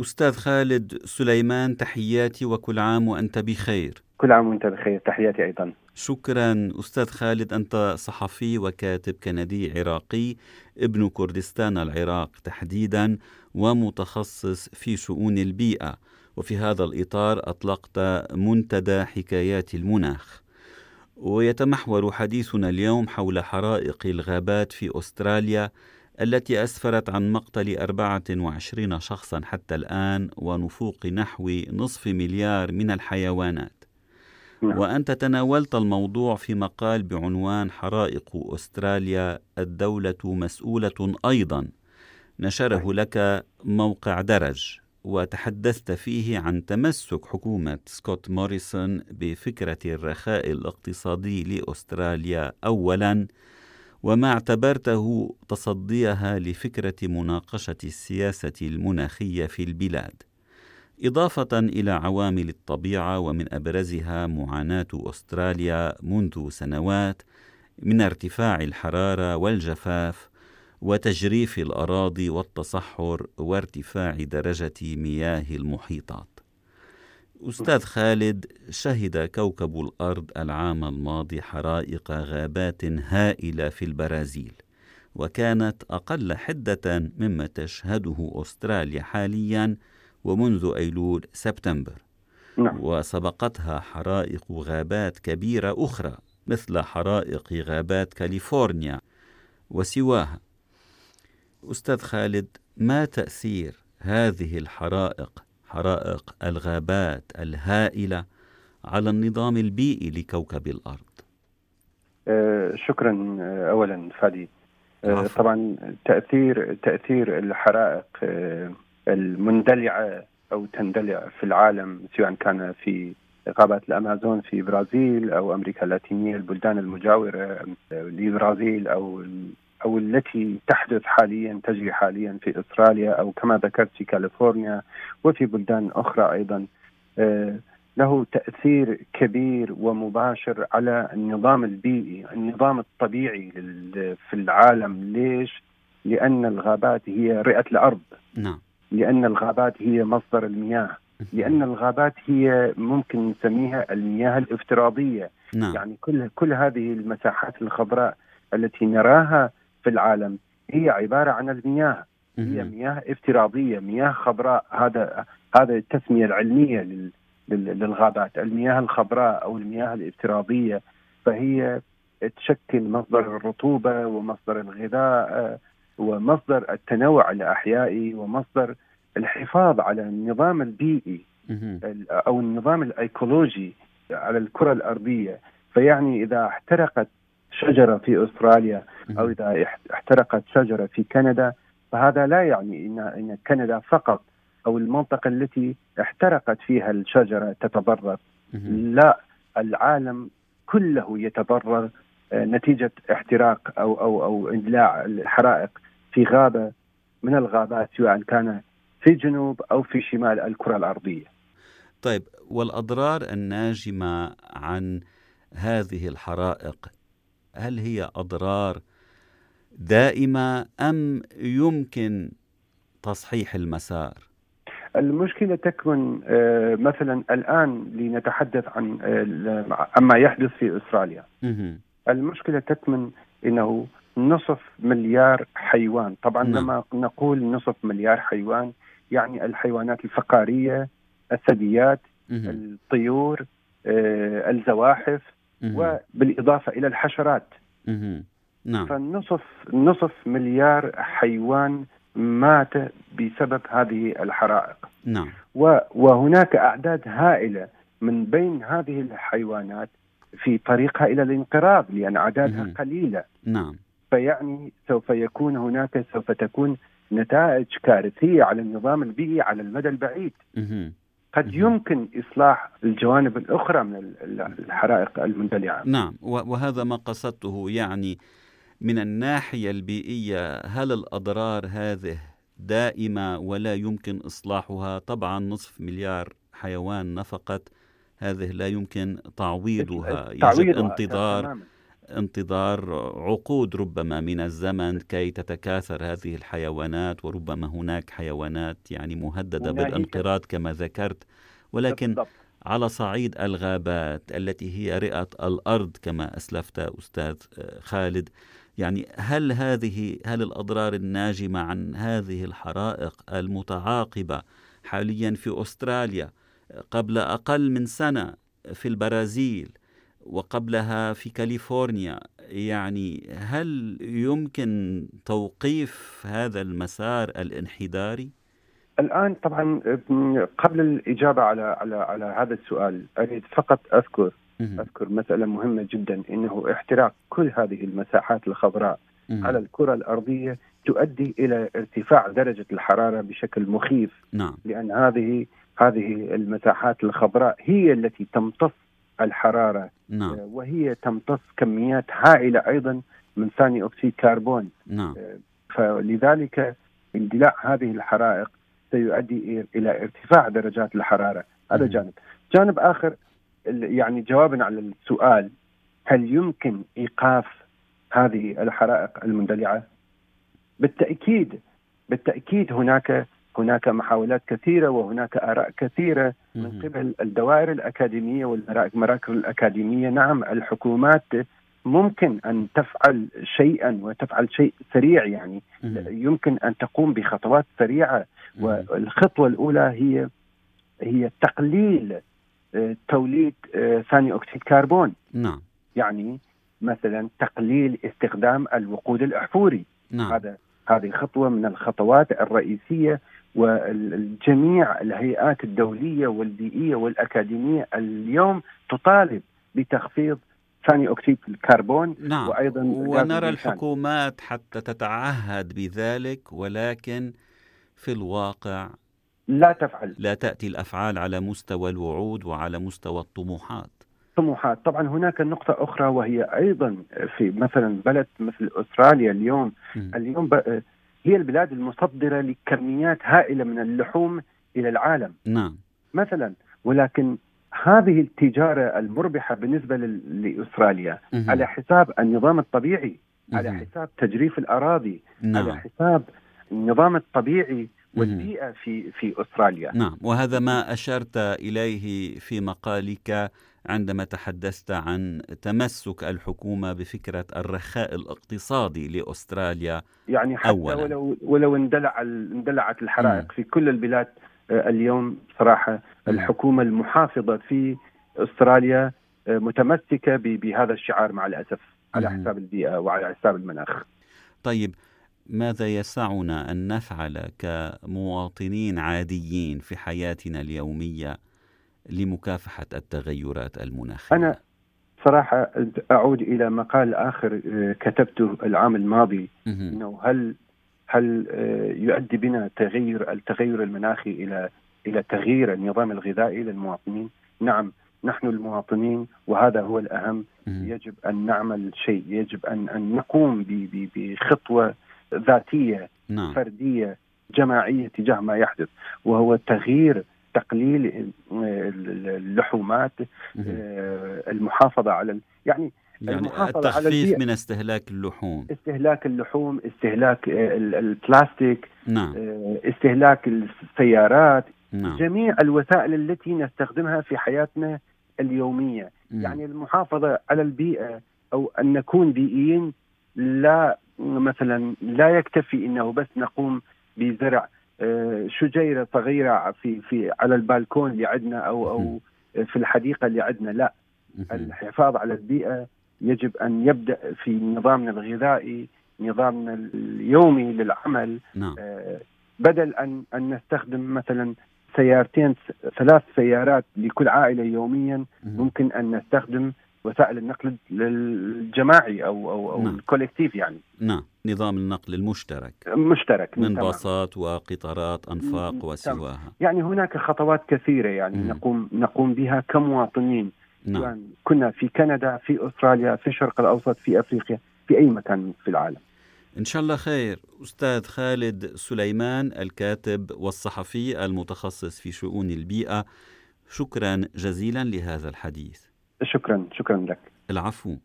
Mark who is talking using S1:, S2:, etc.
S1: أستاذ خالد سليمان تحياتي وكل عام وأنت بخير.
S2: كل عام وأنت بخير. تحياتي أيضا.
S1: شكرا أستاذ خالد أنت صحفي وكاتب كندي عراقي ابن كردستان العراق تحديدا ومتخصص في شؤون البيئة. وفي هذا الإطار أطلقت منتدى حكايات المناخ. ويتمحور حديثنا اليوم حول حرائق الغابات في أستراليا التي أسفرت عن مقتل 24 شخصا حتى الآن ونفوق نحو نصف مليار من الحيوانات. نعم. وأنت تناولت الموضوع في مقال بعنوان حرائق أستراليا الدولة مسؤولة أيضا. نشره لك موقع درج وتحدثت فيه عن تمسك حكومة سكوت موريسون بفكرة الرخاء الاقتصادي لأستراليا أولا وما اعتبرته تصديها لفكرة مناقشة السياسة المناخية في البلاد إضافة إلى عوامل الطبيعة ومن أبرزها معاناة أستراليا منذ سنوات من ارتفاع الحرارة والجفاف وتجريف الأراضي والتصحر وارتفاع درجة مياه المحيطات. أستاذ خالد شهد كوكب الأرض العام الماضي حرائق غابات هائلة في البرازيل وكانت أقل حدة مما تشهده أستراليا حاليا ومنذ أيلول سبتمبر نعم. وسبقتها حرائق غابات كبيرة أخرى مثل حرائق غابات كاليفورنيا وسواها أستاذ خالد ما تأثير هذه الحرائق حرائق الغابات الهائلة على النظام البيئي لكوكب الأرض.
S2: أه شكرا آه، أولا فادي. أه طبعا تأثير تأثير الحرائق المندلعة أو تندلع في العالم سواء كان في غابات الأمازون في برازيل أو أمريكا اللاتينية البلدان المجاورة لبرازيل أو أو التي تحدث حاليا تجري حاليا في أستراليا أو كما ذكرت في كاليفورنيا وفي بلدان أخرى أيضا آه، له تأثير كبير ومباشر على النظام البيئي، النظام الطبيعي في العالم، ليش؟ لأن الغابات هي رئة الأرض. نعم. لأن الغابات هي مصدر المياه، لأن الغابات هي ممكن نسميها المياه الافتراضية. نعم. يعني كل كل هذه المساحات الخضراء التي نراها في العالم. هي عبارة عن المياه. هي مياه افتراضية مياه خضراء. هذا هذا التسمية العلمية للغابات. المياه الخضراء أو المياه الافتراضية. فهي تشكل مصدر الرطوبة ومصدر الغذاء ومصدر التنوع الأحيائي ومصدر الحفاظ على النظام البيئي أو النظام الأيكولوجي على الكرة الأرضية. فيعني إذا احترقت شجرة في أستراليا أو إذا احترقت شجرة في كندا فهذا لا يعني ان إن كندا فقط أو المنطقة التي احترقت فيها الشجرة تتضرر. لا العالم كله يتضرر آه، نتيجة احتراق أو أو أو اندلاع الحرائق في غابة من الغابات سواء كان في جنوب أو في شمال الكرة الأرضية.
S1: طيب والأضرار الناجمة عن هذه الحرائق هل هي أضرار دائمة أم يمكن تصحيح المسار؟
S2: المشكلة تكمن آه، مثلا الآن لنتحدث عن آه، عما يحدث في أستراليا. المشكلة تكمن أنه نصف مليار حيوان. طبعا نعم. لما نقول نصف مليار حيوان يعني الحيوانات الفقارية الثدييات الطيور آه، الزواحف وبالإضافة إلى الحشرات. نعم. فالنصف نصف مليار حيوان مات بسبب هذه الحرائق. نعم. وهناك أعداد هائلة من بين هذه الحيوانات في طريقها إلى الانقراض لأن أعدادها مم. قليلة. نعم. فيعني سوف يكون هناك سوف تكون نتائج كارثية على النظام البيئي على المدى البعيد. مم. قد يمكن إصلاح الجوانب الأخرى من الحرائق المندلعة.
S1: نعم. وهذا ما قصدته يعني من الناحية البيئية هل الأضرار هذه دائمة ولا يمكن إصلاحها؟ طبعا نصف مليار حيوان نفقت هذه لا يمكن تعويضها. يجب انتظار انتظار عقود ربما من الزمن كي تتكاثر هذه الحيوانات وربما هناك حيوانات يعني مهددة بالانقراض كما ذكرت. ولكن بالضبط. على صعيد الغابات التي هي رئة الأرض كما أسلفت أستاذ خالد يعني هل هذه هل الأضرار الناجمة عن هذه الحرائق المتعاقبة حاليا في أستراليا قبل أقل من سنة في البرازيل وقبلها في كاليفورنيا يعني هل يمكن توقيف هذا المسار الانحداري؟
S2: الآن طبعا قبل الإجابة على على على هذا السؤال أريد فقط أذكر أذكر مسألة مهمة جدا إنه احتراق كل هذه المساحات الخضراء على الكرة الأرضية تؤدي إلى ارتفاع درجة الحرارة بشكل مخيف.
S1: نعم.
S2: لأن هذه هذه المساحات الخضراء هي التي تمتص الحرارة
S1: نعم. آه،
S2: وهي تمتص كميات هائلة أيضا من ثاني أكسيد كربون.
S1: نعم.
S2: آه، فلذلك اندلاع هذه الحرائق سيؤدي إلى ارتفاع درجات الحرارة. هذا جانب. جانب آخر يعني جوابا على السؤال هل يمكن إيقاف هذه الحرائق المندلعة؟ بالتأكيد بالتأكيد هناك هناك محاولات كثيرة وهناك آراء كثيرة من قبل الدوائر الأكاديمية والمراكز الأكاديمية. نعم الحكومات ممكن أن تفعل شيئا وتفعل شيء سريع يعني. يمكن أن تقوم بخطوات سريعة. والخطوة الأولى هي هي تقليل توليد آه، ثاني أكسيد كربون.
S1: نعم.
S2: يعني مثلا تقليل استخدام الوقود الأحفوري.
S1: نعم.
S2: هذا هذه خطوة من الخطوات الرئيسية والجميع الهيئات الدولية والبيئية والأكاديمية اليوم تطالب بتخفيض ثاني أكسيد الكربون.
S1: نعم. وأيضا ونرى الحكومات حتى تتعهد بذلك ولكن في الواقع
S2: لا تفعل
S1: لا تأتي الأفعال على مستوى الوعود وعلى مستوى الطموحات
S2: طموحات طبعا هناك نقطة أخرى وهي أيضا في مثلا بلد مثل أستراليا اليوم م. اليوم هي البلاد المصدرة لكميات هائلة من اللحوم إلى العالم
S1: نعم
S2: مثلا ولكن هذه التجارة المربحة بالنسبة لأستراليا
S1: مم.
S2: على حساب النظام الطبيعي مم. على حساب تجريف الأراضي
S1: نعم.
S2: على حساب النظام الطبيعي والبيئة في في أستراليا.
S1: نعم وهذا ما أشرت إليه في مقالك عندما تحدثت عن تمسك الحكومة بفكرة الرخاء الاقتصادي لأستراليا
S2: يعني حتى أولا. ولو ولو اندلع اندلعت الحرائق في كل البلاد آه، اليوم صراحة الحكومة المحافظة في أستراليا آه، متمسكة بهذا الشعار مع الأسف على حساب البيئة وعلى حساب المناخ.
S1: طيب ماذا يسعنا أن نفعل كمواطنين عاديين في حياتنا اليومية لمكافحة التغيرات المناخية؟
S2: أنا صراحة أعود إلى مقال آخر آه، كتبته العام الماضي إنه هل هل آه، يؤدي بنا تغير التغير المناخي إلى إلى تغيير النظام الغذائي للمواطنين؟ نعم نحن المواطنين وهذا هو الأهم يجب أن نعمل شيء، يجب ان أن نقوم بخطوة ذاتية
S1: نعم.
S2: فردية جماعية تجاه ما يحدث وهو تغيير تقليل اللحومات آه، المحافظة على
S1: يعني يعني التخفيف على من استهلاك اللحوم
S2: استهلاك اللحوم استهلاك آه، البلاستيك
S1: نعم.
S2: آه، استهلاك السيارات
S1: نعم.
S2: جميع الوسائل التي نستخدمها في حياتنا اليومية
S1: نعم.
S2: يعني المحافظة على البيئة أو أن نكون بيئيين لا مثلا لا يكتفي إنه بس نقوم بزرع آه، شجيرة صغيرة في في على البالكون اللي عندنا أو أو في الحديقة اللي عندنا لا. الحفاظ على البيئة يجب أن يبدأ في نظامنا الغذائي نظامنا اليومي للعمل.
S1: نعم.
S2: آه، بدل أن أن نستخدم مثلا سيارتين ثلاث سيارات لكل عائلة يوميا ممكن أن نستخدم وسائل النقل الجماعي أو أو, أو نعم. الكوليكتيف يعني.
S1: نعم. نظام النقل المشترك.
S2: مشترك.
S1: من تمام. باصات وقطارات أنفاق وسواها.
S2: يعني هناك خطوات كثيرة يعني مم. نقوم نقوم بها كمواطنين.
S1: نعم. يعني
S2: كنا في كندا في أستراليا في الشرق الأوسط في أفريقيا في أي مكان في العالم.
S1: إن شاء الله خير. أستاذ خالد سليمان الكاتب والصحفي المتخصص في شؤون البيئة شكرا جزيلا لهذا الحديث.
S2: شكرا شكرا لك.
S1: العفو.